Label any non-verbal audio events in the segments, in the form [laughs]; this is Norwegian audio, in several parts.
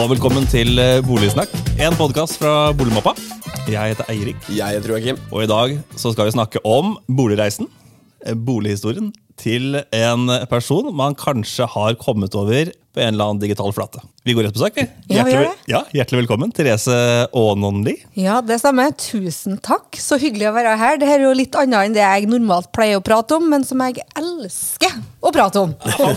og velkommen til eh, Boligsnakk, en podkast fra Boligmappa. Jeg heter Eirik, Jeg heter Joakim. og i dag så skal vi snakke om boligreisen. eh, Bolighistorien til en person man kanskje har kommet over på en eller annen digital flate. Vi går rett på sak, vi. Ja, vi ja, hjertelig velkommen, Therese Aanonli. Ja, det stemmer. Tusen takk. Så hyggelig å være her. Dette er jo litt annet enn det jeg normalt pleier å prate om, men som jeg elsker å prate om. Ja,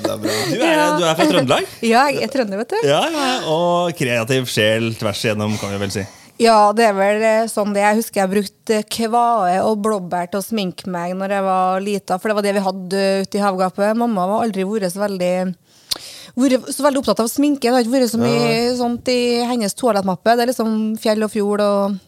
det er bra. Du, er- du er fra Trøndelag? Ja, jeg er trønder, vet du. Ja, ja, og kreativ sjel tvers igjennom, kan vi vel si. Ja, det er vel eh, sånn det Jeg husker jeg brukte kvae og blåbær til å sminke meg når jeg var lita, for det var det vi hadde ute i havgapet. Mamma var aldri vært så veldig vært så veldig opptatt av sminke. Det har ikke vært så mye sånt i hennes toalettmappe. Det er liksom fjell og fjord og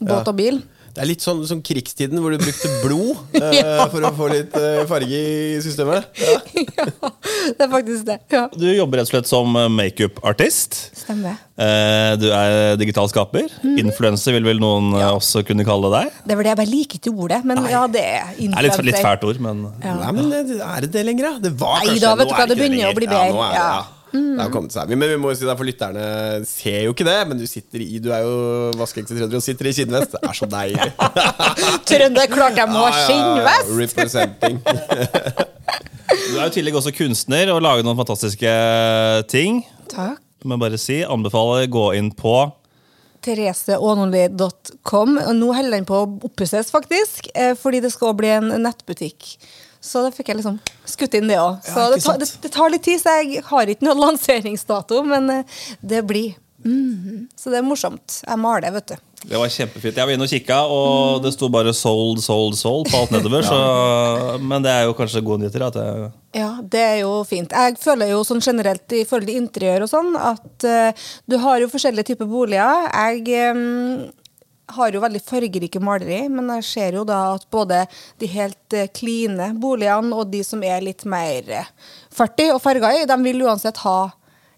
båt og bil. Det er litt sånn som krigstiden hvor du brukte blod [laughs] eh, for å få litt eh, farge i systemet. Ja. [laughs] ja, det er faktisk det. Ja. Du jobber rett og slett som makeup-artist. Stemmer. Eh, Du er digital skaper. Mm. Influenser vil vel noen eh, også kunne kalle deg. Det vel det jeg bare liker ikke ordet, men ja, det er Det er litt, litt fælt ord, men Ja. Nei, men er det det lenger, da? Det var Nei kanskje da, vet nå du hva, det begynner å bli bedre. Ja, nå er det, ja. Ja. Det har kommet seg. Men vi må jo si det, for lytterne ser jo ikke det, men du sitter i Du er jo vaskeekte trønder og sitter i skinnvest. Det er så deilig. [laughs] Trønder, klart jeg må ha skinnvest! Representing. [laughs] du er jo i tillegg også kunstner og lager noen fantastiske ting. Takk. Men bare si, anbefaler gå inn på thereseaanonli.com. Nå holder den på å oppusses, faktisk, eh, fordi det skal bli en nettbutikk. Så da fikk jeg liksom skutt inn det òg. Så Ja, det, tar- det, det tar litt tid, så jeg har ikke noen [laughs] lanseringsdato, men eh, det blir. Mm. Så det er morsomt. Jeg maler, vet du. Det var kjempefint. Jeg var inne og kikka, og det sto bare 'sold, sold, sold' på alt nedover. [laughs] så, men det er jo kanskje gode nyheter. At jeg... Ja, det er jo fint. Jeg føler jo sånn generelt i forhold til interiør og sånn, at uh, du har jo forskjellige typer boliger. Jeg eh, har jo veldig fargerike maleri, men jeg ser jo da at både de helt uh, kline boligene og de som er litt mer fartige 40 og farga i, de vil uansett ha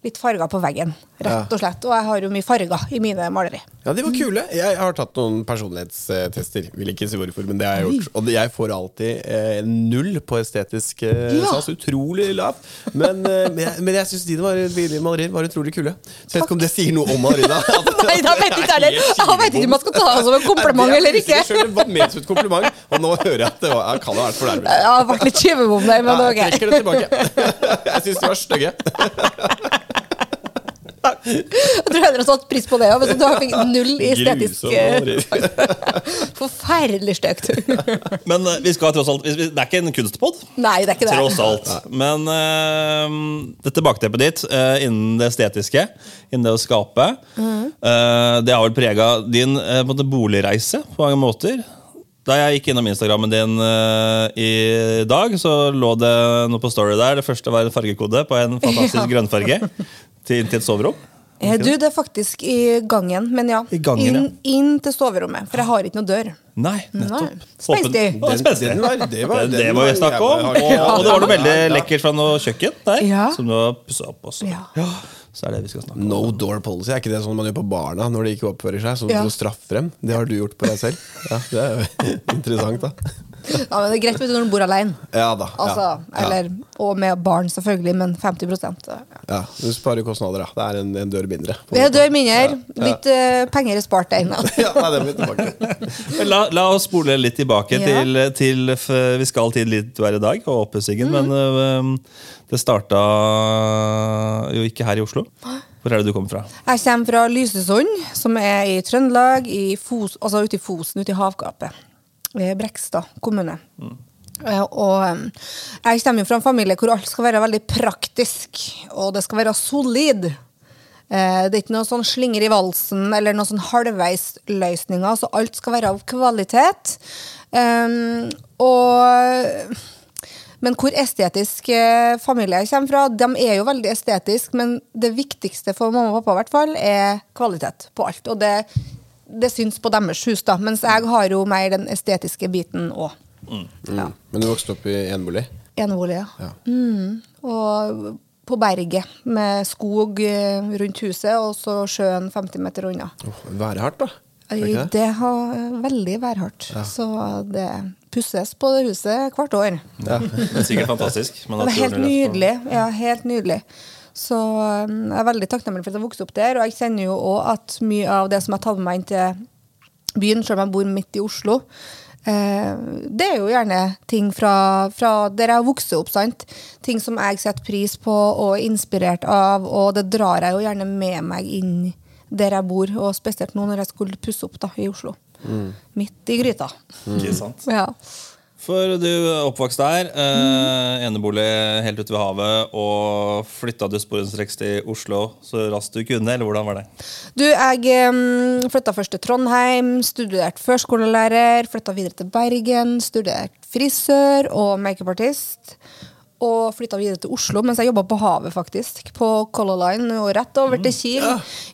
litt farger på veggen, rett og slett. Og jeg har jo mye farger i mine maleri. Ja, de var kule. Jeg har tatt noen personlighetstester. Vil ikke si hvorfor, men det har jeg gjort. Og jeg får alltid eh, null på estetisk eh, Ja. sans. Utrolig lavt. Men, eh, men jeg, men jeg syns dine var- malerier var utrolig kule. Så jeg vet ikke om det sier noe om Marina. [laughs] Nei, da vet ikke heller. Jeg vet ikke om jeg skal ta det som en kompliment eller ikke. Det var ment som et kompliment, og nå hører jeg at det var, jeg kan ha vært fornærmet. Jeg har vært litt skyvebom der, men Ja, ok. jeg trekker det tilbake. [laughs] Jeg syns de var stygge. [laughs] Jeg tror heller har satt pris på det òg, hvis du har fikk null i estetisk. [laughs] Forferdelig stygt. [laughs] men eh, vi skal tross alt Det er ikke en kunstpod. Nei, det er ikke det. Tross alt. Men uh, dette bakteppet ditt uh, innen det estetiske, innen det å skape, uh, det har vel prega din på en måte boligreise på mange måter. Da jeg gikk innom Instagrammen din uh, i dag, så lå det noe på story der. Det første var en fargekode på en fantastisk [laughs] Ja. grønnfarge til, til et soverom. Eh, Du, det er faktisk i gangen, men ja. I gangen, inn, inn til soverommet, for jeg har ikke noe dør. Nei, nettopp. Nei. Spenstig. Den var- det var- det, den det må vi var snakke om. Og, og det var noe veldig lekkert fra noe kjøkken der, Ja. som du har pussa opp også. Ja. Så er det vi skal snakke om. No door policy, er ikke det sånn man gjør på barna når de ikke oppfører seg? Sånn Ja. straffer straffe dem? Det har du gjort på deg selv? Ja, Det er jo [laughs] interessant, da. Ja, men Det er greit vet du, når du bor alene. Ja da. Altså, ja. eller, og med barn, selvfølgelig, men 50 så, ja. ja, Du sparer kostnader, da. Det er en, en dør mindre. Det er dør mindre. Litt eh, penger er spart [laughs] der inne. Er. La, la oss spole litt tilbake Ja. til, til Vi skal til litt hver dag og oppussingen, men Mm. øh, det starta jo ikke her i Oslo. Hvor er det du kommer fra? Jeg kommer fra Lysesund, som er i Trøndelag, i Fos, altså ute i Fosen, ute i havgapet. I Brekstad kommune. Mm. Og jeg kommer jo fra en familie hvor alt skal være veldig praktisk, og det skal være solid. Eh, Det er ikke noe sånn slinger i valsen eller noen sånn halvveisløsninger, så alt skal være av kvalitet. Um, og men hvor estetisk eh, familie jeg kommer fra, de er jo veldig estetisk, men det viktigste for mamma og pappa i hvert fall, er kvalitet på alt. Og det, det syns på deres hus, da. Mens jeg har jo mer den estetiske biten òg. Mm. Men du vokste opp i enebolig? Enebolig, ja. Ja. Mm. Og på berget, med skog eh, rundt huset, og så sjøen 50 meter unna. Oh, Værhardt, da. Det det? Har veldig værhardt. Så det pusses på det huset hvert år. Ja. Det er sikkert fantastisk. men Det helt er på- nydelig. Ja, helt nydelig. Så um, jeg er veldig takknemlig for at jeg vokste opp der, og jeg kjenner jo òg at mye av det som jeg tar med meg inn til byen, selv om jeg bor midt i Oslo, eh, det er jo gjerne ting fra, fra der jeg har vokst opp. sant? Ting som jeg setter pris på og er inspirert av, og det drar jeg jo gjerne med meg inn der jeg bor, og spesielt nå når jeg skulle pusse opp da, i Oslo. Midt i gryta. Ikke sant? Ja. For du er oppvokst der, eh, enebolig helt ute ved havet, og flytta du sporenstreks til Oslo så raskt du kunne, eller hvordan var det? Du, jeg um, flytta først til Trondheim, studerte førskolelærer, flytta videre til Bergen, studerte frisør og makeupartist. Og flytta videre til Oslo mens jeg jobba på havet, faktisk. På Color Line og rett over til Kiel.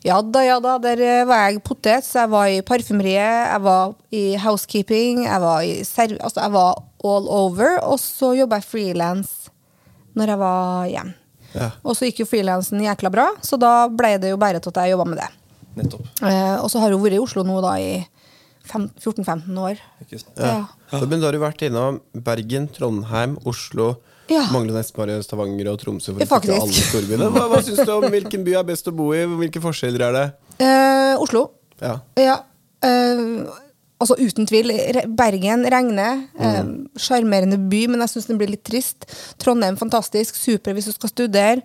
Ja da, ja da. Der var jeg potet. Så jeg var i parfymeriet, jeg var i housekeeping, jeg var i. Altså, jeg var all over. Og så jobba jeg frilans når jeg var hjemme. Ja. Og så gikk jo frilansen jækla bra, så da ble det jo bare til at jeg jobba med det. Nettopp. Eh, og så har jeg vært i Oslo nå da i 14-15 år. Ja. Så, men da har du vært innom Bergen, Trondheim, Oslo Ja. Mangler nesten bare Stavanger og Tromsø. For å alle storbyene. Hva, hva syns du om hvilken by er best å bo i? Hvilke forskjeller er det? Eh, Oslo. Ja. Ja. eh, altså uten tvil. Bergen regner. eh, by, men jeg syns den blir litt trist. Trondheim fantastisk. Super hvis du skal studere.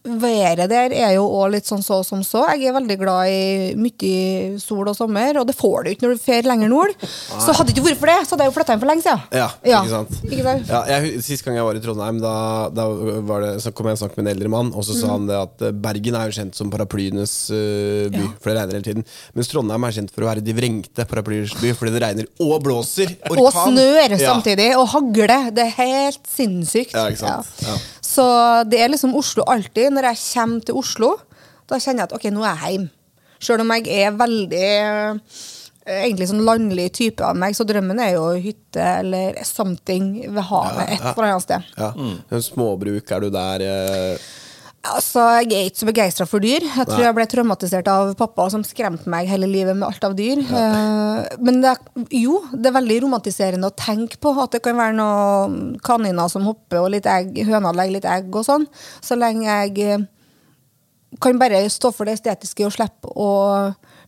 Været der er jo òg litt sånn så som så. Jeg er veldig glad i mye sol og sommer, og det får du ikke når du drar lenger nord. Så hadde det ikke vært for det, så hadde jeg jo flytta hjem for lenge siden. Ja, ikke sant? Ikke sant? Ja, jeg, sist gang jeg var i Trondheim, da, da var det, så kom jeg og snakket med en eldre mann, og så Mm. sa han det at eh, Bergen er jo kjent som paraplyenes uh, by, Ja. for det regner hele tiden. Mens Trondheim er kjent for å være de vrengte paraplyenes by, fordi det regner og blåser. Og Orkan. snør Ja. samtidig, og hagle. Det er helt sinnssykt. Ja, ikke sant? Ja. Så det er liksom Oslo alltid. Når jeg kommer til Oslo, da kjenner jeg at ok, nå er jeg hjemme. Sjøl om jeg er veldig eh, egentlig sånn landlig type av meg, så drømmen er jo hytte eller something ved havet et eller annet sted. Ja. Mm. Småbruk, er du der? eh, Altså, Jeg er ikke så begeistra for dyr. Jeg tror Nei. jeg ble traumatisert av pappa som skremte meg hele livet med alt av dyr. Ja. men det, er- jo, det er veldig romantiserende å tenke på at det kan være noen kaniner som hopper, og litt egg, høna legger litt egg og sånn. Så lenge jeg eh, kan bare stå for det estetiske og slippe å,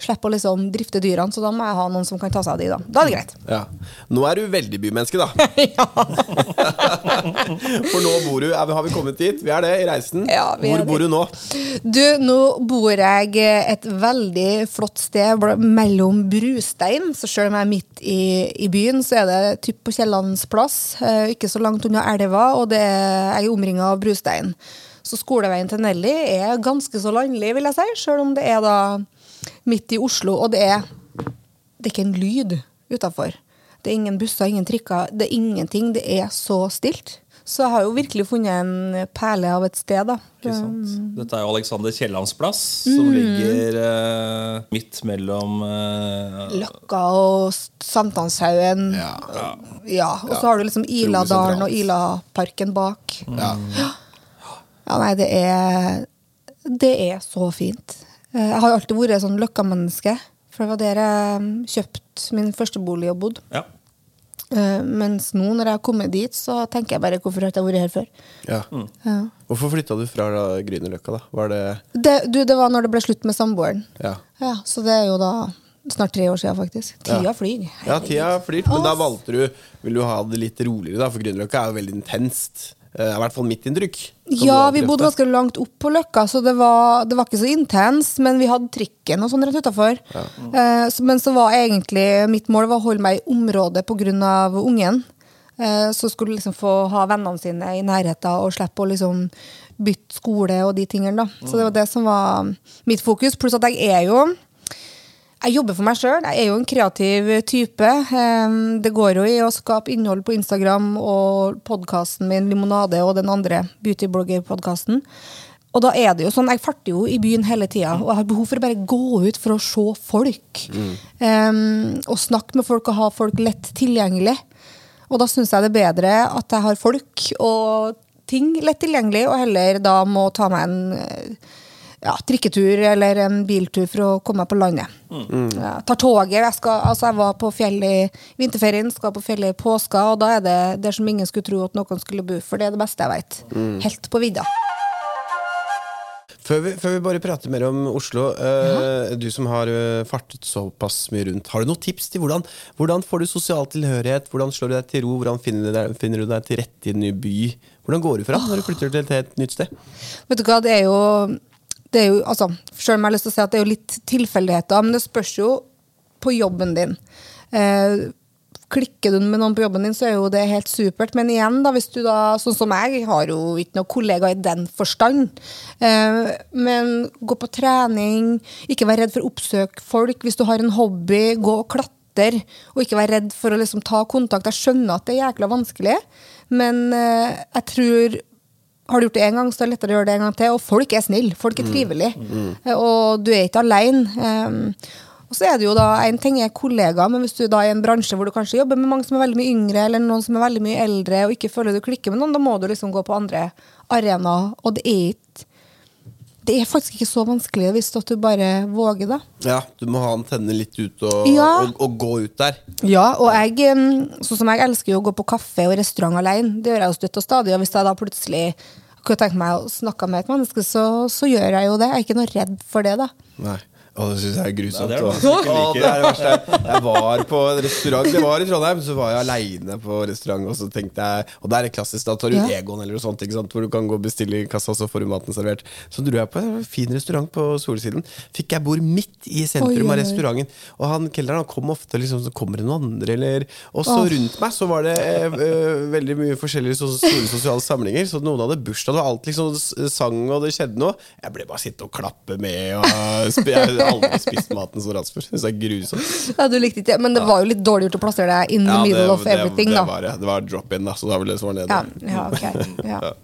slippe å liksom drifte dyrene. Så da må jeg ha noen som kan ta seg av de, da. Da er det greit. Ja. Nå er du veldig bymenneske, da. [laughs] [laughs] For nå bor du er, Har vi kommet dit? Vi er det i reisen. Ja, Hvor bor du nå? Du, nå bor jeg et veldig flott sted mellom brustein. Så selv om jeg er midt i, i byen, så er det typ på Kiellands plass. Eh, ikke så langt unna elva, og det er, jeg er omringa av brustein. Så skoleveien til Nelly er ganske så landlig, vil jeg si. Selv om det er da midt i Oslo, og det er, det er ikke en lyd utafor. Det er ingen busser, ingen trikker, det er ingenting. Det er så stilt. Så jeg har jo virkelig funnet en perle av et sted, da. Ikke sant? Dette er jo Alexander Kiellands plass, som Mm. ligger eh, midt mellom eh, Løkka og Sankthanshaugen. Ja. Ja, og så har du liksom Iladalen og Ilaparken bak. Ja. Ja, nei, det er Det er så fint. Eh, Jeg har alltid vært et sånn Løkka-menneske. For det var der jeg kjøpte min første bolig og bodde. Ja. Eh, Mens nå, når jeg har kommet dit, så tenker jeg bare hvorfor har jeg vært her før? Ja. Ja. Hvorfor flytta du fra Grünerløkka, da? Var det Det, du, det var når det ble slutt med samboeren. Ja. Ja, så det er jo da snart tre år siden, faktisk. Tida Ja. flyr. Ja, tida flyr, men da valgte du Vil du ha det litt roligere, da? For Grünerløkka er jo veldig intenst. Eh, I hvert fall mitt inntrykk. Ja, vi bodde ganske langt opp på Løkka, så det var, det var ikke så intenst. Men vi hadde trikken og sånn rett utafor. Eh, så- men så var egentlig mitt mål var å holde meg i området pga. ungen. Eh, så skulle liksom få ha vennene sine i nærheten og slippe å liksom bytte skole og de tingene. da. Så det var det som var mitt fokus. Pluss at jeg er jo jeg jobber for meg sjøl. Jeg er jo en kreativ type. Det går jo i å skape innhold på Instagram og podkasten min Limonade og den andre beautyblogger-podkasten. Og da er det jo sånn, Jeg farter jo i byen hele tida, og jeg har behov for å bare gå ut for å se folk. Em, og snakke med folk og ha folk lett tilgjengelig. Og da syns jeg det er bedre at jeg har folk og ting lett tilgjengelig, og heller da må ta meg en eh, ja, trikketur eller en biltur for å komme meg på landet. Ja, tar toget. Jeg, skal, altså jeg var på fjellet i vinterferien, skal på fjellet i påska, og da er det det som ingen skulle tro at noen skulle bo, for det er det beste jeg vet. Helt på vidda. Før vi, før vi bare prater mer om Oslo, eh, du som har eh, fartet såpass mye rundt, har du noen tips til hvordan, hvordan får du sosial tilhørighet? Hvordan slår du deg til ro? Hvordan finner du deg, finner du deg til rette i en ny by? Hvordan går du fra når du flytter til et helt nytt sted? Vet du hva, det er jo, det er jo altså, Selv om jeg har lyst til å si at det er jo litt tilfeldigheter, men det spørs jo på jobben din. Eh, klikker du med noen på jobben din, så er jo det helt supert. Men igjen, da, hvis du da, sånn som jeg, har jo ikke noen kollegaer i den forstand. Eh, men gå på trening, ikke vær redd for å oppsøke folk. Hvis du har en hobby, gå og klatre. Og ikke vær redd for å liksom ta kontakt. Jeg skjønner at det er jækla vanskelig, men eh, jeg tror har du gjort det én gang, så er det lettere å gjøre det en gang til. Og folk er snille. Folk er trivelige. Mm. Og du er ikke alene. Um, og så er det jo da, En ting er kollegaer, men hvis du da er i en bransje hvor du kanskje jobber med mange som er veldig mye yngre, eller noen som er veldig mye eldre, og ikke føler du klikker med noen, da må du liksom gå på andre arenaer. Og det er ikke det er faktisk ikke så vanskelig hvis du bare våger, da. Ja, Du må ha antennene litt ut og, Ja. og, og gå ut der. Ja, og jeg, em, sånn som jeg elsker jo å gå på kaffe og restaurant alene. Det gjør jeg jo støtt og stadig. Og hvis jeg da plutselig kunne tenke meg å snakke med et menneske, så, så gjør jeg jo det. Jeg er ikke noe redd for det, da. Nei. Å, det syns jeg er grusomt. Ja, det er å- det er det verste. Jeg var på en restaurant Det var i Trondheim, så var jeg aleine på restaurant, og så tenkte jeg Og det er det klassisk, da tar du Ja. Egon eller noe sånt, ikke sant, hvor du kan gå og bestille i kassa, og så får du maten servert. Så dro jeg på en fin restaurant på Solsiden. Fikk jeg bord midt i sentrum Oi, av restauranten. Og han kelneren kom ofte, liksom, så kommer det noen andre, eller Og så rundt meg så var det eh, veldig mye forskjellige så, store sosiale samlinger. Så noen hadde bursdag, det var alt liksom sang, og det skjedde noe. Jeg ble bare sittende og klappe med, og sp har aldri spist maten så raskt før. Det er grusomt. Ja, du likte ikke Men det var jo litt dårlig gjort å plassere deg in the Ja, middle det, of everything, det, det, var, det. det var drop-in, da, så da var det som var nede. Ja, ja, ok. [laughs] Ja.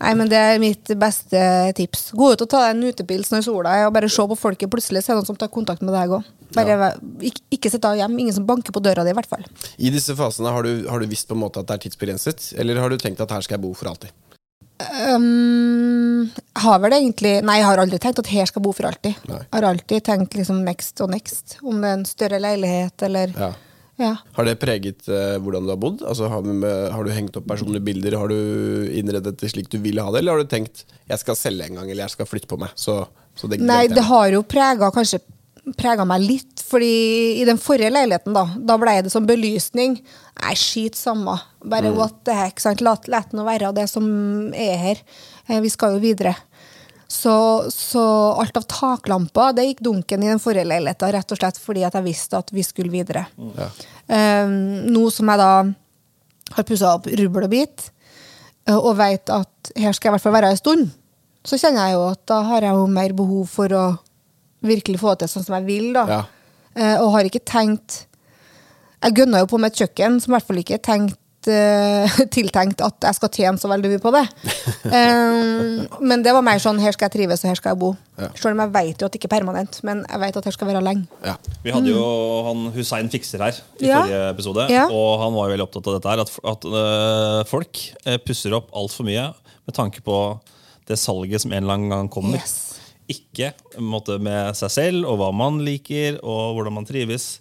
Nei, men Det er mitt beste tips. Gå ut og ta deg en utepils når sola er, og bare se på folket. Plutselig er det noen som tar kontakt med deg òg. Bare ikke, ikke sitt hjem, Ingen som banker på døra di, i hvert fall. I disse fasene, har du, har du visst på en måte at det er tidsbegrenset, eller har du tenkt at her skal jeg bo for alltid? Um, har vel egentlig Nei, jeg har aldri tenkt at her skal bo for alltid. Nei. Har alltid tenkt liksom next og next. Om det er en større leilighet eller Ja. Ja. Har det preget eh, hvordan du har bodd? Altså, har, med, har du hengt opp personlige bilder? Har du innredet det slik du ville ha det, eller har du tenkt jeg skal selge en gang, eller jeg skal flytte på meg? Så, så det Nei, det har jo prega kanskje prega meg litt, fordi i den forrige leiligheten, da Da ble det som belysning. Nei, skit samme. Bare what the heck. Sant? La, la det nå være det som er her. Eh, Vi skal jo videre. Så, så alt av taklamper det gikk dunken i den forrige leiligheten, rett og slett fordi at jeg visste at vi skulle videre. Ja. Um, nå som jeg da har pussa opp rubbel og bit, eh, og vet at her skal jeg i hvert fall være en stund, så kjenner jeg jo at da har jeg jo mer behov for å virkelig få til sånn som jeg vil, da. Ja. Uh, og har ikke tenkt Jeg gønna jo på med et kjøkken som i hvert fall ikke er tenkt uh, [laughs] tiltenkt at jeg skal tjene så veldig mye på det. [laughs] Eh, men det var mer sånn her skal jeg trives, og her skal jeg bo. Ja. Selv om jeg vet jo at det ikke er permanent, men jeg vet at her skal være lenge. Ja. Vi hadde jo han Hussein Fikser her i Ja. forrige episode. Ja. Og han var jo veldig opptatt av dette her, at, at uh, folk pusser opp altfor mye med tanke på det salget som en eller annen gang kommer. Yes. Ikke måte, med seg selv og hva man liker, og hvordan man trives.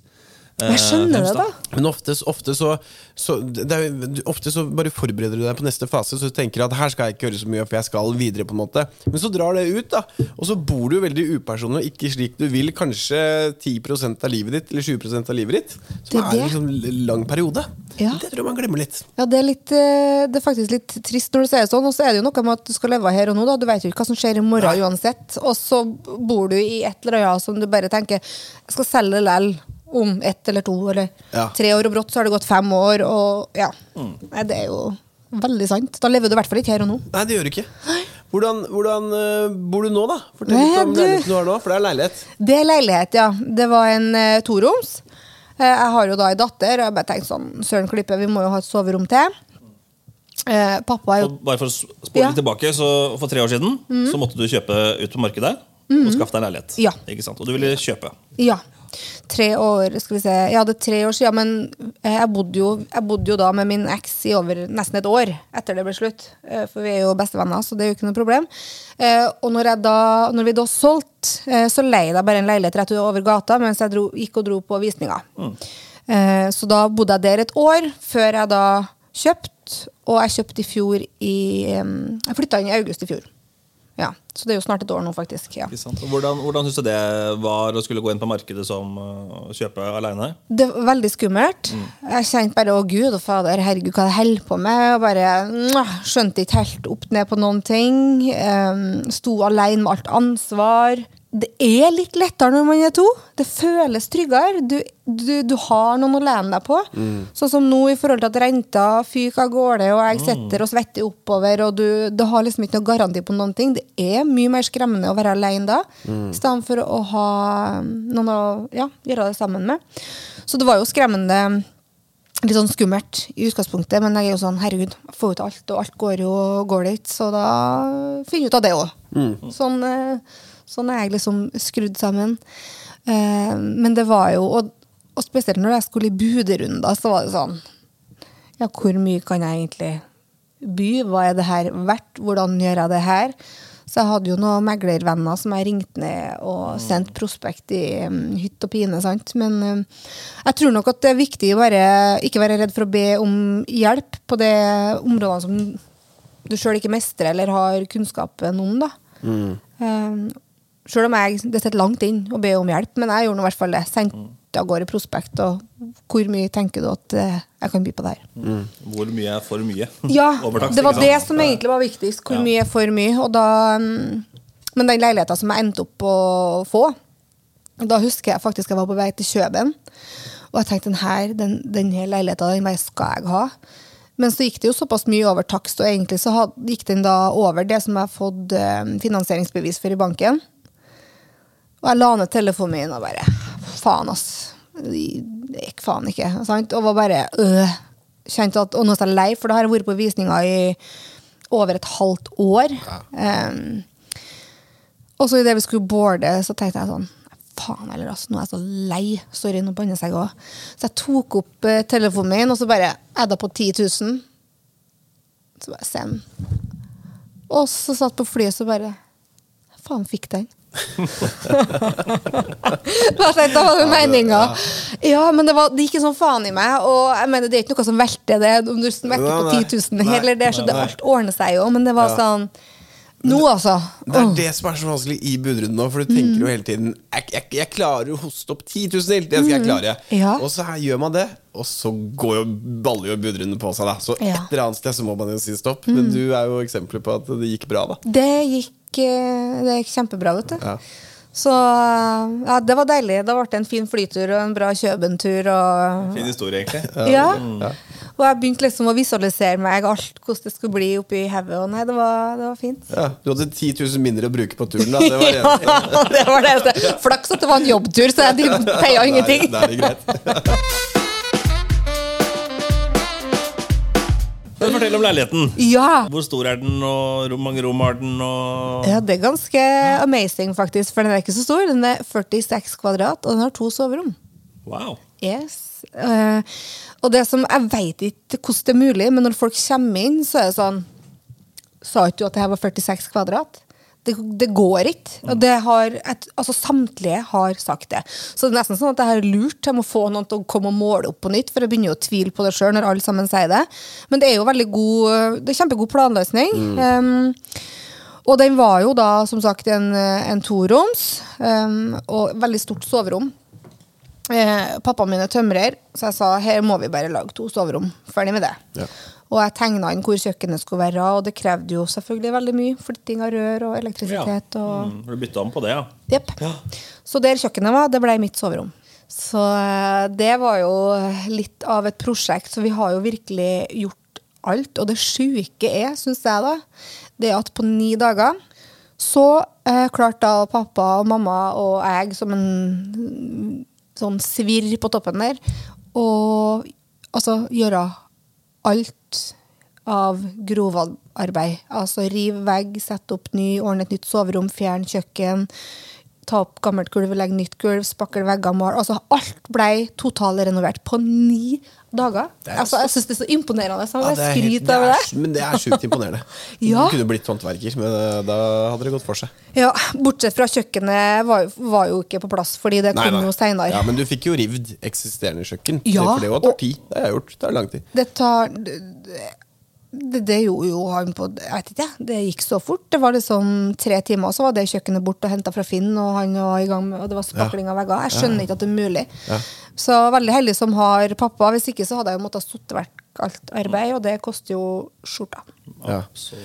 Jeg Eh, skjønner det, da. Men ofte, ofte, så, så, det er, ofte så bare forbereder du deg på neste fase, så du tenker at her skal jeg ikke gjøre så mye, for jeg skal videre. på en måte Men så drar det ut, da. Og så bor du veldig upersonlig og ikke slik du vil. Kanskje 10% av livet ditt, eller 20% av livet ditt. Det Som er er en er liksom lang periode. Ja. Det tror jeg man glemmer litt. Ja, det er, litt, eh, det er faktisk litt trist når du sier det sånn. Og så er det jo noe med at du skal leve her og nå. da Du vet jo ikke hva som skjer i morgen Nei. uansett. Og så bor du i et eller annet som du bare tenker Jeg skal selge lell om ett eller to eller Ja. tre år, og brått så har det gått fem år. Og ja. Nei, det er jo veldig sant. Da lever du i hvert fall ikke her og nå. Nei, det gjør du ikke. Hvordan, hvordan eh, bor du nå, da? Fortell litt om du- leiligheten du har nå. For det er leilighet. Det er leilighet, ja. Det var en uh, toroms. Uh, jeg har jo da ei datter, og jeg bare tenkte sånn Søren Klippe, vi må jo ha et soverom til. Eh, pappa er jo Og bare for å spole Ja. litt tilbake, så For tre år siden så måtte du kjøpe ut på markedet og skaffe deg en leilighet. Ja. Ikke sant? Og du ville kjøpe. Ja. Tre år, skal vi se. Jeg er tre år siden, men eh, jeg bodde jo, jeg bodde jo da med min eks i over nesten et år etter det ble slutt. Eh, For vi er jo bestevenner, så det er jo ikke noe problem. Eh, Og når, jeg da, når vi da solgte, så leide jeg bare en leilighet rett over gata mens jeg dro, gikk og dro på visninga. Mm. Så da bodde jeg der et år, før jeg da kjøpte. Og jeg kjøpte i fjor i Jeg flytta inn i august i fjor. Ja, Så det er jo snart et år nå, faktisk. ja. Hvordan, hvordan syns du det var å skulle gå inn på markedet som uh, kjøpe alene? Det var veldig skummelt. Jeg kjente bare 'å gud og fader, herregud, hva jeg holder på med?' Og bare skjønte ikke helt opp ned på noen ting. Um, sto alene med alt ansvar. Det er litt lettere når man er to. Det føles tryggere. Du, du, du har noen å lene deg på. Sånn som nå i forhold til at renta fyker av gårde, og jeg sitter og svetter oppover, og du, du har liksom ikke noe garanti på noen ting. Det er mye mer skremmende å være alene da, i stedet for å ha noen å ja, gjøre det sammen med. Så det var jo skremmende litt sånn skummelt i utgangspunktet, men jeg er jo sånn, herregud, jeg får ut alt, og alt går jo går ikke, så da finner jeg ut av det òg. Sånn, eh, sånn er jeg liksom skrudd sammen. Eh, men det var jo, og, og spesielt når jeg skulle i budrunder, så var det sånn Ja, hvor mye kan jeg egentlig by? Hva er det her verdt? Hvordan gjør jeg det her? Så jeg hadde jo noen meglervenner som jeg ringte ned og sendte prospekt i um, hytt og pine. sant? Men um, jeg tror nok at det er viktig å bare, ikke være redd for å be om hjelp på de områdene som du sjøl ikke mestrer eller har kunnskapen om. da. Um, Sjøl om jeg, det sitter langt inn å be om hjelp, men jeg gjorde nå i hvert fall det. Sendte av gårde prospekt. Og hvor mye tenker du at eh, jeg kan by på det her? Hvor mye er for mye? [laughs] Ja, det var det som egentlig var viktigst. Hvor Ja. mye er for mye. Og da, mm, men den leiligheta som jeg endte opp å få, da husker jeg faktisk jeg var på vei til Kjøben. Og jeg tenkte den her, den, denne leiligheta den bare skal jeg ha. Men så gikk det jo såpass mye over takst, og egentlig så had, gikk den da over det som jeg har fått eh, finansieringsbevis for i banken. Og jeg la ned telefonen min og bare Faen, ass. Det gikk faen ikke. Sant? Og var bare øh. Kjente at, Og nå er jeg lei, for da har jeg vært på visninger i over et halvt år. Um, og så idet vi skulle boarde, så tenkte jeg sånn Faen heller, altså. Nå er jeg så lei. Sorry, nå bannes jeg òg. Så jeg tok opp uh, telefonen min, og så bare adda på 10 000. Så bare send. Og så satt på flyet, så bare Faen, fikk den. Tenkte jeg, var det meninga. Ja, men det, var, det gikk en sånn faen i meg. Og jeg mener, det er ikke noe som velter det om du smekker på nei. 10 000 heller. Det, så det, alt ordner seg jo. Men det var sånn Nå, altså. Det er det som er så vanskelig i budrunden nå, for du tenker jo hele tiden jeg, jeg, jeg klarer å hoste opp 10 000 til, det skal jeg klare. Ja. Og så gjør man det, og så går jo, baller jo budrunden på seg. da Så Ja. et eller annet sted så må man jo si stopp. Men du er jo eksempler på at det gikk bra, da. Det gikk, eh, det gikk kjempebra, vet du. Ja. Så ja, det var deilig. Da ble det en fin flytur og en bra Kjøben-tur. Og, Fin historie, egentlig. ja. og jeg begynte liksom å visualisere meg alt hvordan det skulle bli oppi hodet. Og nei, det var, det var fint. Ja, du hadde 10 000 mindre å bruke på turen, da. Det var [laughs] Ja, det. det var det. eneste. Flaks at det var en jobbtur, så jeg [laughs] peia ingenting. Nei, er det greit. [laughs] Men fortell om leiligheten. Ja. Hvor stor er den, og hvor mange rom har den? Og... ja, det er ganske amazing, faktisk. For den er ikke så stor. Den er 46 kvadrat, og den har to soverom. Wow. Yes. Uh, og det som Jeg vet ikke hvordan det er mulig, men når folk kommer inn, så er det sånn Sa ikke du at det her var 46 kvadrat? Det, det går ikke. Og det har et, altså Samtlige har sagt det. Så det er nesten sånn at jeg har lurt. Jeg må få noen til å komme og måle opp på nytt, for jeg begynner jo å tvile på det sjøl når alle sammen sier det. Men det er jo veldig god Det er kjempegod planløsning. Um, og den var jo da som sagt en, en toroms, um, og veldig stort soverom. Eh, pappaen min er tømrer, så jeg sa her må vi bare lage to soverom. Ferdig med det. Ja. Og jeg tegna inn hvor kjøkkenet skulle være, og det krevde jo selvfølgelig veldig mye. Flytting av rør og elektrisitet Ja. og Mm, du bytta om på det, ja. Jepp. Så der kjøkkenet var, det ble mitt soverom. Så eh, det var jo litt av et prosjekt, så vi har jo virkelig gjort alt. Og det sjuke er, syns jeg, da, det at på ni dager så eh, klarte da pappa og mamma og jeg som en sånn svirr på toppen der å altså gjøre alt av grovarbeid. Altså riv vegg, sette opp ny, ordne et nytt soverom, fjerne kjøkken, ta opp gammelt gulv, legge nytt gulv, spakle vegger, male. Altså alt ble totalrenovert på ni dager. er Altså, jeg syns det er så imponerende. Så Ja, det er det av er, det. Men det er sjukt imponerende. [laughs] Ja. Du kunne blitt håndverker, men eh, da hadde det gått for seg. Ja, Bortsett fra kjøkkenet var, var jo ikke på plass, fordi det Nei, kom nei. jo seinere. Ja, men du fikk jo rivd eksisterende kjøkken. Ja, for det tar tid. Det har jeg gjort. Det tar lang tid. Det tar det- det- gjorde jo han på Jeg vet ikke, det gikk så fort. Det var liksom tre timer, så var det kjøkkenet bort og henta fra Finn, og han var i gang med, og det var spakling av vegger. Jeg skjønner ikke at det er mulig. Så veldig heldig som har pappa. Hvis ikke så hadde jeg jo måttet sitte vekk alt arbeid, og det koster jo skjorta. Ja.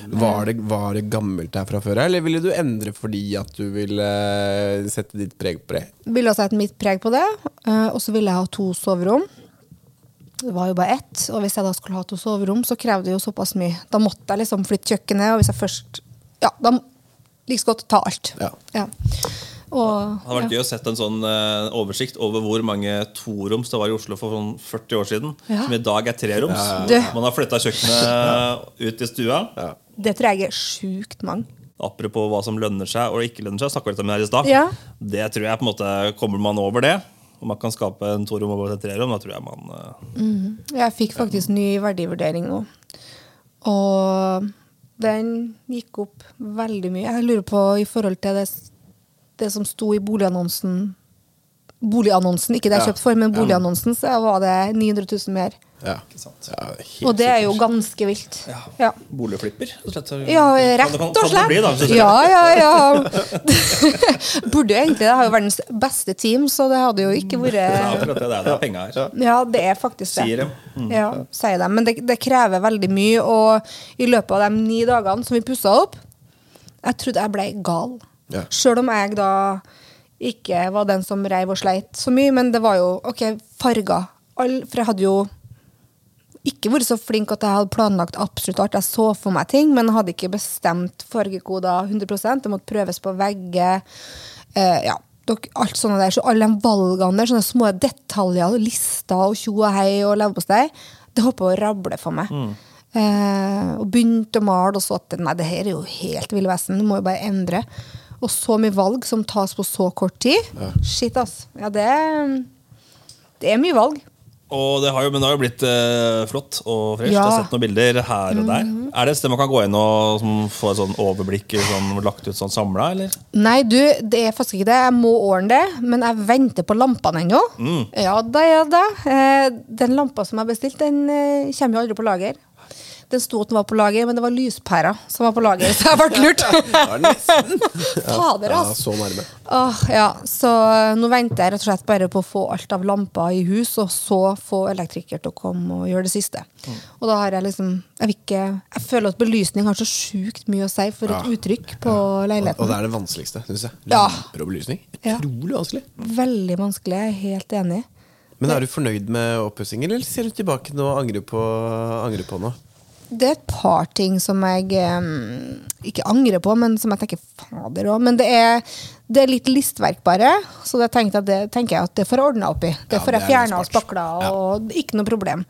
Var, det, var det gammelt der fra før, eller ville du endre fordi at du ville eh, sette ditt preg på det? Ville sette mitt preg på det, eh, og så ville jeg ha to soverom. Det var jo bare ett, og hvis jeg da skulle ha to soverom, så krevde det jo såpass mye. Da måtte jeg liksom flytte kjøkkenet, og hvis jeg først Ja, da like så godt ta alt. Ja. Og, Det hadde vært ja. gøy å sette en sånn uh, oversikt over hvor mange toroms det var i Oslo for sånn 40 år siden. Ja. Som i dag er treroms. Man har flytta kjøkkenet [laughs] ut i stua. Det tror jeg er sjukt mange. Apropos hva som lønner seg og ikke lønner seg. snakket vi litt om det her i stad. Ja. Det tror jeg på en måte Kommer man over det, og man kan skape en torom og et trerom, da tror jeg man mm. Jeg fikk faktisk ny verdivurdering nå. Og den gikk opp veldig mye. Jeg lurer på i forhold til det, det som sto i boligannonsen Boligannonsen, ikke det jeg kjøpte for, men boligannonsen, så var det 900 000 mer. Ja. Ikke sant. Ja, helt Og det er jo ganske vilt. Ja. Ja. Boligflipper. rett og slett. Så- Ja, rett og slett. bli, da, Ja, ja, ja. [laughs] Burde jo egentlig det. har jo verdens beste team, så det hadde jo ikke Det er vært akkurat det. Det er penger her. Ja, det er faktisk det. Sier de. Mm. Ja, sier de. Men det, det krever veldig mye, og i løpet av de ni dagene som vi pussa opp Jeg trodde jeg ble gal. Ja. Sjøl om jeg da ikke var den som reiv og sleit så mye, men det var jo OK, farger. All, for jeg hadde jo ikke vært så flink at jeg hadde planlagt absolutt alt. Jeg så for meg ting, men hadde ikke bestemt fargekoder 100% Det måtte prøves på vegger. Eh, ja, alt sånne der. Så alle de valgene der, sånne små detaljer, lister og tjo og hei og leverpostei, det holdt på å rable for meg. Eh, og begynte å male, og så at nei, det her er jo helt Ville vesen, det må jo bare endre. Og så mye valg som tas på så kort tid. Shit, ass. Ja, det, det er mye valg. Og det har jo, men det har jo blitt eh, flott og fresh. Ja. Jeg har sett noen bilder her og der. Er det et sted man kan gå inn og som, få et sånn overblikk sånn, lagt ut sånn samla, eller? Nei, du, det er faktisk ikke det. Jeg må ordne det, men jeg venter på lampene ennå. Mm. Ja da, ja da. Eh, den lampa som jeg har bestilt, den eh, kommer jo aldri på lager. Den sto at den var på lager, men det var lyspæra som var på lager, så jeg ble lurt. [laughs] [laughs] Fader, altså. Ja, så nærme. Åh, ja, så eh, nå venter jeg rett og slett bare på å få alt av lamper i hus, og så få elektriker til å komme og gjøre det siste. Mm. Og da har jeg liksom Jeg, ikke, jeg føler at belysning har så sjukt mye å si for et Ja. uttrykk på leiligheten Og og, det er det vanskeligste, syns jeg. Ja. Lamper og belysning. Ja. Utrolig vanskelig. Veldig vanskelig, jeg er helt enig. Men er du fornøyd med oppussingen, eller ser du tilbake nå og angrer på, angrer på noe? Det er et par ting som jeg um, ikke angrer på, men som jeg tenker fader òg. Men det er, det er litt listverk, bare. Så det tenker jeg at det får jeg ordna opp i. Det Ja, får jeg er fjerna og spakla, og ikke noe problem.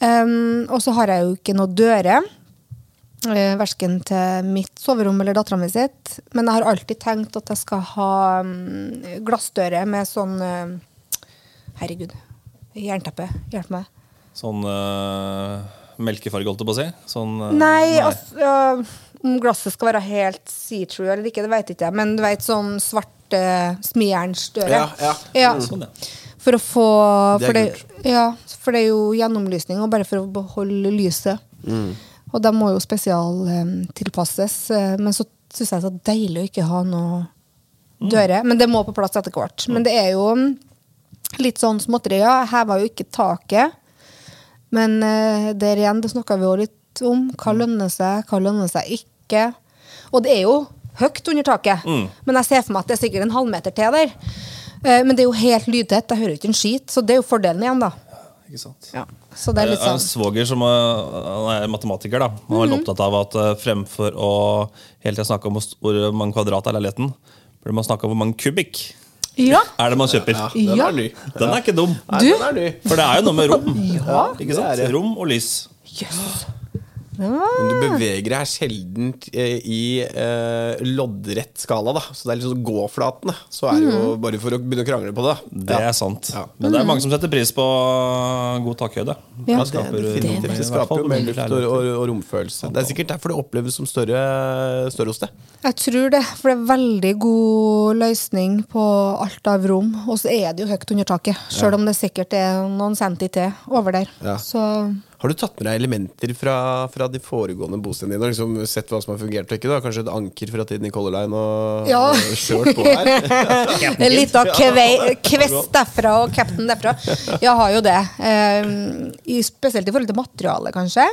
Um, og så har jeg jo ikke noe dører. Uh, Verken til mitt soverom eller dattera mi sitt. Men jeg har alltid tenkt at jeg skal ha um, glassdører med sånn uh, Herregud. Jernteppe. Hjelp meg. Sånn uh, melkefarge, holdt jeg på å si? Sånn, nei, Nei, altså Om glasset skal være helt see-true eller ikke, det vet ikke jeg. Men du vet sånn svarte smijernsdøre. Ja, ja. Sånn, ja. For å få Det er for det, ja, for det er jo gjennomlysning, og bare for å beholde lyset. Mm. Og de må jo spesialtilpasses. men så syns jeg det er deilig å ikke ha noe Mm. døre. Men det må på plass etter hvert. Men det er jo mm, litt sånn småtterier. Jeg heva jo ikke taket. Men eh, der igjen, det snakka vi jo litt om. Hva lønner seg, hva lønner seg ikke. Og det er jo høyt under taket. Men jeg ser for meg at det er sikkert en halvmeter til der. Eh, men det er jo helt lydtett. Jeg hører ikke en skit. Så det er jo fordelen igjen, da. Ikke sant? Ja. Så det er Jeg litt har en sånn svoger som eh, er matematiker. da Han er veldig opptatt av at eh, fremfor å hele tiden snakke om hvor mange kvadrat er leiligheten, burde man snakke om hvor mange kubikk Ja. er det man kjøper. Ja, den Ja. er ny. Den er ikke dum. Nei, den er ny. For det er jo noe med rom. Ja. Ikke sant? Rom og lys. Jøss. Men du beveger deg sjelden eh, i eh, loddrett skala, da. Så det er litt sånn gåflatene. Så er det jo bare for å begynne å krangle på det. Det er sant. Ja. Men det er mange som setter pris på god takhøyde. Ja. Det skaper det, det, det skaper jo mer luft og, og, og romfølelse. Det er sikkert derfor det oppleves som større, større hos deg. Jeg tror det, for det er veldig god løsning på alt av rom. Og så er det jo høyt under taket, sjøl om det sikkert er noen centi til over der. Ja. Så Har du tatt med deg elementer fra, fra de foregående bostedene dine? Liksom sett hva som har fungert og ikke? da? Kanskje et anker fra tiden i Color Line og, Ja. og kjørt på her? [laughs] Litt av kvei- kvest derfra og cap'n derfra. Jeg har jo det. Um, spesielt i forhold til materialet, kanskje.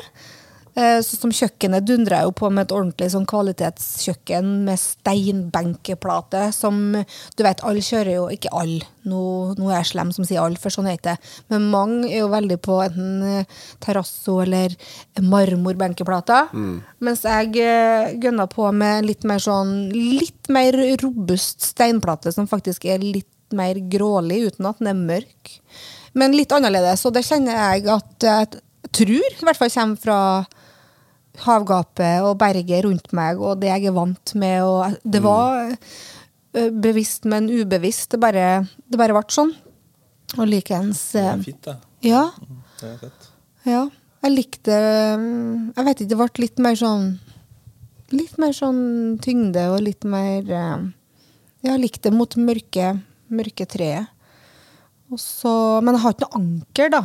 Eh, så som kjøkkenet dundrer jeg jo på med et ordentlig sånn kvalitetskjøkken med steinbenkeplate, som du vet, alle kjører jo Ikke alle, nå, nå er jeg slem som sier alle, for sånn heter det. Men mange er jo veldig på enten eh, terrasso eller marmorbenkeplater. Mens jeg eh, gønner på med litt mer sånn litt mer robust steinplate, som faktisk er litt mer grålig, uten at den er mørk. Men litt annerledes, og det kjenner jeg at jeg tror i hvert fall kommer fra havgapet og berget rundt meg og det jeg er vant med. Og det var ø, bevisst, men ubevisst. Det bare, det bare ble sånn. Og likeens Det eh, er fint, det. Ja. det er fett. Ja. Jeg likte mm, Jeg vet ikke, det ble litt mer sånn Litt mer sånn tyngde og litt mer eh, jeg likte mot mørke, mørke treet. Og så, men jeg har ikke noe anker, da.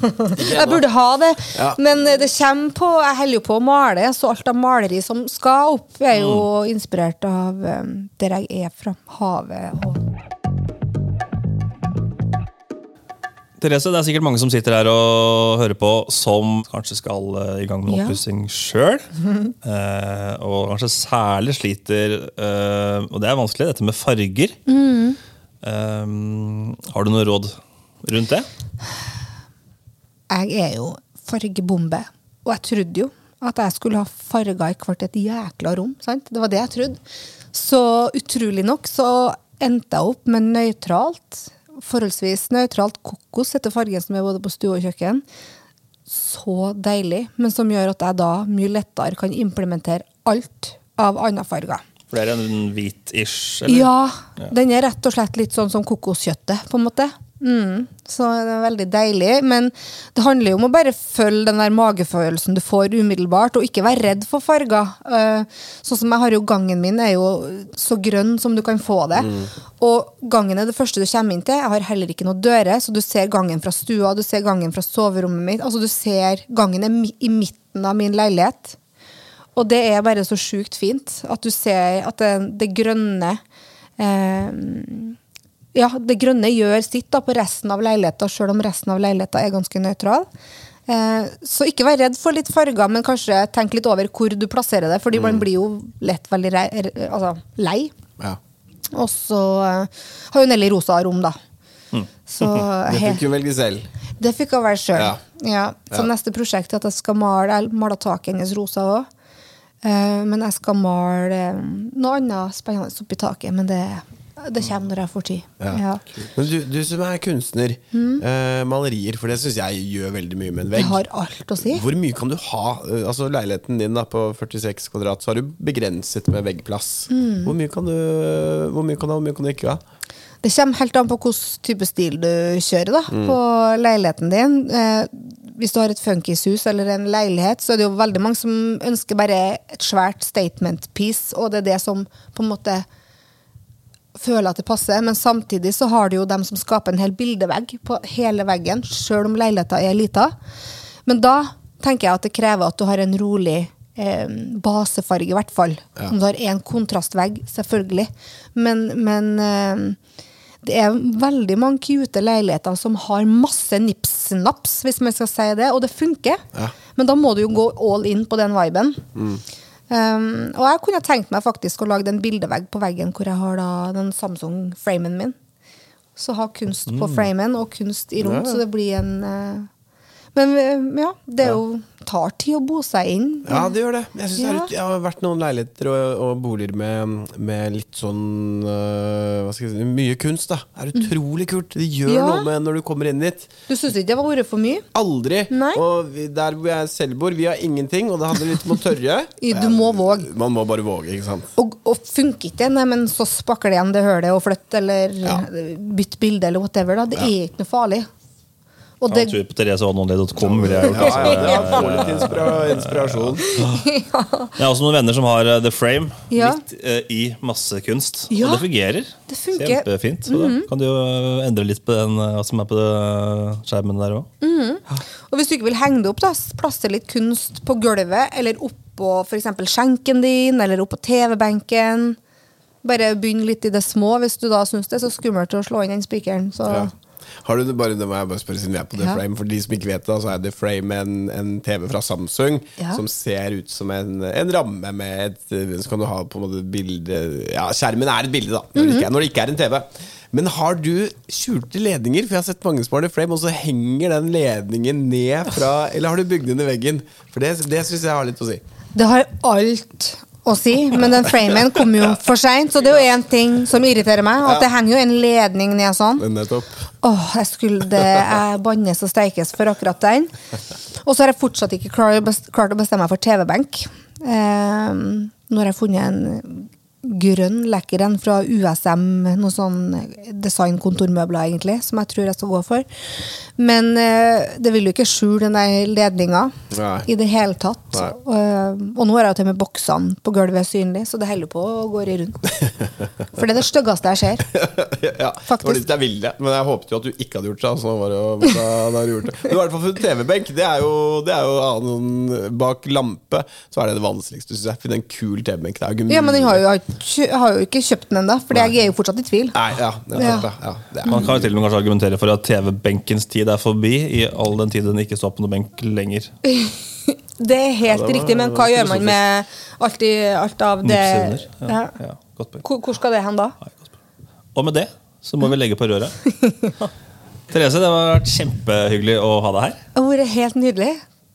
[laughs] jeg burde ha det. Ja. Men eh, det kommer på Jeg holder jo på å male, så alt av maleri som skal opp, er jo inspirert av um, der jeg er fra. Havet og Therese, det er sikkert mange som sitter her og hører på, som kanskje skal uh, i gang med Ja. oppussing sjøl. Uh, [laughs] og kanskje særlig sliter uh, Og det er vanskelig, dette med farger. Mm. Eh, har du noe råd rundt det? jeg er jo fargebombe. Og jeg trodde jo at jeg skulle ha farger i hvert et jækla rom. Sant? Det var det jeg trodde. Så utrolig nok så endte jeg opp med nøytralt, forholdsvis nøytralt kokos etter fargen som er både på stue og kjøkken. Så deilig, men som gjør at jeg da mye lettere kan implementere alt av andre farger. For det er en hvit-ish? Ja, Ja, den er rett og slett litt sånn som kokoskjøttet, på en måte. Mm, så det er veldig deilig. Men det handler jo om å bare følge den der magefølelsen du får umiddelbart, og ikke være redd for farger. Eh, sånn som jeg har jo gangen min, er jo så grønn som du kan få det. Og gangen er det første du kommer inn til. Jeg har heller ikke noe dører, så du ser gangen fra stua, du ser gangen fra soverommet mitt. Altså du ser gangen i midten av min leilighet. Og det er bare så sjukt fint at du ser at det, det grønne eh, Ja, det grønne gjør sitt da på resten av leiligheta, sjøl om resten av leiligheta er ganske nøytral. Eh, så ikke vær redd for litt farger, men kanskje tenk litt over hvor du plasserer det, fordi man blir jo lett veldig rei, re- altså, lei. Ja. Og så eh, har jo Nelly rosa rom, da. Så [laughs] Det fikk hun velge selv. det fikk hun velge sjøl. Ja. Ja. Så neste prosjekt er at jeg skal male Jeg taket hennes rosa òg. Men jeg skal male eh, noe annet spennende oppi taket. Men det, det kommer når jeg får tid. Ja. Ja. Men du, du som er kunstner, eh, malerier, for det syns jeg gjør veldig mye med en vegg. har alt å si. Hvor mye kan du ha? Eh, Altså Leiligheten din da på 46 kvadrat, så har du begrenset med veggplass. Mm. Hvor mye kan du Hvor mye kan du ha, hvor mye kan du ikke ha? Det kommer helt an på hvilken type stil du kjører da, på leiligheten din. Eh, hvis du har et funkishus eller en leilighet, så er det jo veldig mange som ønsker bare et svært statement piece, og det er det som på en måte føler at det passer. Men samtidig så har du jo dem som skaper en hel bildevegg på hele veggen, sjøl om leiligheta er lita. Men da tenker jeg at det krever at du har en rolig eh, basefarge, i hvert fall. Om du har én kontrastvegg, selvfølgelig. Men, men eh, det er veldig mange cute leiligheter som har masse nips-naps, hvis man skal si det, og det funker. Ja. Men da må du jo gå all in på den viben. Um, og jeg kunne tenkt meg faktisk å lage en bildevegg på veggen hvor jeg har da den Samsung-framen min. Så ha kunst på framen og kunst i rundt, Ja. så det blir en eh, Men eh, ja, det er jo tar tid å bo seg inn. Ja, det gjør det. Jeg, ja. det er jeg har vært noen leiligheter og, og boliger med, med litt sånn uh, jeg si Mye kunst, da. Det er utrolig kult. Det gjør Mm. Ja. noe med når du kommer inn dit. Du syns ikke det var vært for mye? Aldri. Nei. Og vi, der hvor jeg selv bor, vi har ingenting, og det handler litt om å tørre. [laughs] Du må våge. Man må bare våge, ikke sant. Og, og funker ikke det, men så spakker det igjen det hølet og flytt, eller Ja. bytt bilde, eller whatever. Da. Det er ikke noe farlig. Og Ja, det, tur på thereseononly.com ville jeg gjort. Ja, ja, ja, få litt inspira inspirasjon. Jeg har også noen venner som har eh, The Frame Ja. midt uh, i masse kunst. Ja, Og det fungerer. det funker. Mhm. Kjempefint. Så da kan du jo eh, endre litt på den uh, som er på eh, skjermen der òg. Mm. og hvis du ikke vil henge det opp, da, plasser litt kunst på gulvet, eller oppå f.eks. skjenken din, eller oppå TV-benken. Bare begynn litt i det små hvis du da syns det er så skummelt å slå inn den spikeren. Så Ja. Har du det bare, det må jeg bare spørre siden vi er på The Ja. Frame For de som ikke vet det, så er The Frame en, en TV fra Samsung Ja. som ser ut som en, en ramme med et Så kan du ha på en måte bilde Ja, skjermen er et bilde, da, når, det ikke er, når det ikke er en TV. Men har du skjulte ledninger? For jeg har sett mange som har The Frame, og så henger den ledningen ned fra Eller har du bygd den i veggen? For det, det syns jeg har litt å si. Det har alt å si, men den framen kom jo for seint, så det er jo én ting som irriterer meg. At det henger jo en ledning ned sånn. Nettopp. Åh, jeg skulle det Jeg bannes og steikes for akkurat den. Og så har jeg fortsatt ikke klart å best- klart å bestemme meg for TV-benk. Eh, nå har jeg funnet en grønn lekker en fra USM, noe sånn designkontormøbler, egentlig, som jeg tror jeg skal gå for. Men eh, det vil jo ikke skjule den der ledninga i det hele tatt. Eh, og nå har jeg jo til og med boksene på gulvet synlig, så det holder på å gå rundt. [laughs] For det er det styggeste jeg ser. [laughs] ja, Faktisk. Det var litt jeg ville, men jeg håpet jo at du ikke hadde gjort det. Altså, var det da, gjort det. Du har i hvert fall funnet TV-benk. Det er jo, det er jo annen, bak lampe. Så er det det vanskeligste, synes jeg. Finne en kul TV-benk. Er ikke Ja, men den har jo, jeg har jo ikke kjøpt den ennå, for jeg er jo fortsatt i tvil. Nei, ja, nettopp, ja. ja, det er. Man kan jo til og med kanskje argumentere for at TV-benkens tid er forbi, i all den tid den ikke står på noen benk lenger. [laughs] Det er helt Ja, det var- riktig, men hva var gjør man med alt, i, alt av det ja. Ja, ja, godt. Hvor, hvor skal det hen da? Og med det så må vi legge på røret. [laughs] Therese, det har vært kjempehyggelig å ha deg her. Det har vært helt nydelig.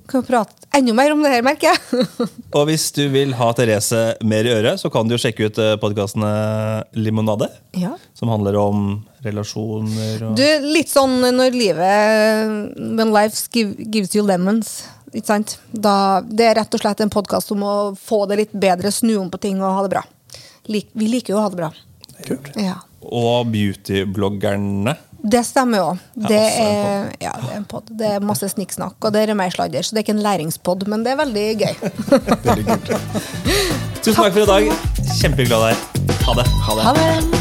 Kan prate enda mer om det her, merker jeg. [laughs] Og hvis du vil ha Therese mer i øret, så kan du jo sjekke ut podkastene Limonade. ja. Som handler om relasjoner og Du, litt sånn når livet When life give, gives you lemons. Ikke sant? Da, det er rett og slett en podkast om å få det litt bedre, snu om på ting og ha det bra. Lik, vi liker jo å ha det bra. Kult. Ja. Og beautybloggerne. Det stemmer òg. Det, ja, det er en pod. Det er masse snikksnakk, og det er mer sladder. Så det er ikke en læringspod, men det er veldig gøy. [laughs] Veldig. [laughs] Tusen takk for i dag. kjempeglad av deg. Ha det. Ha det.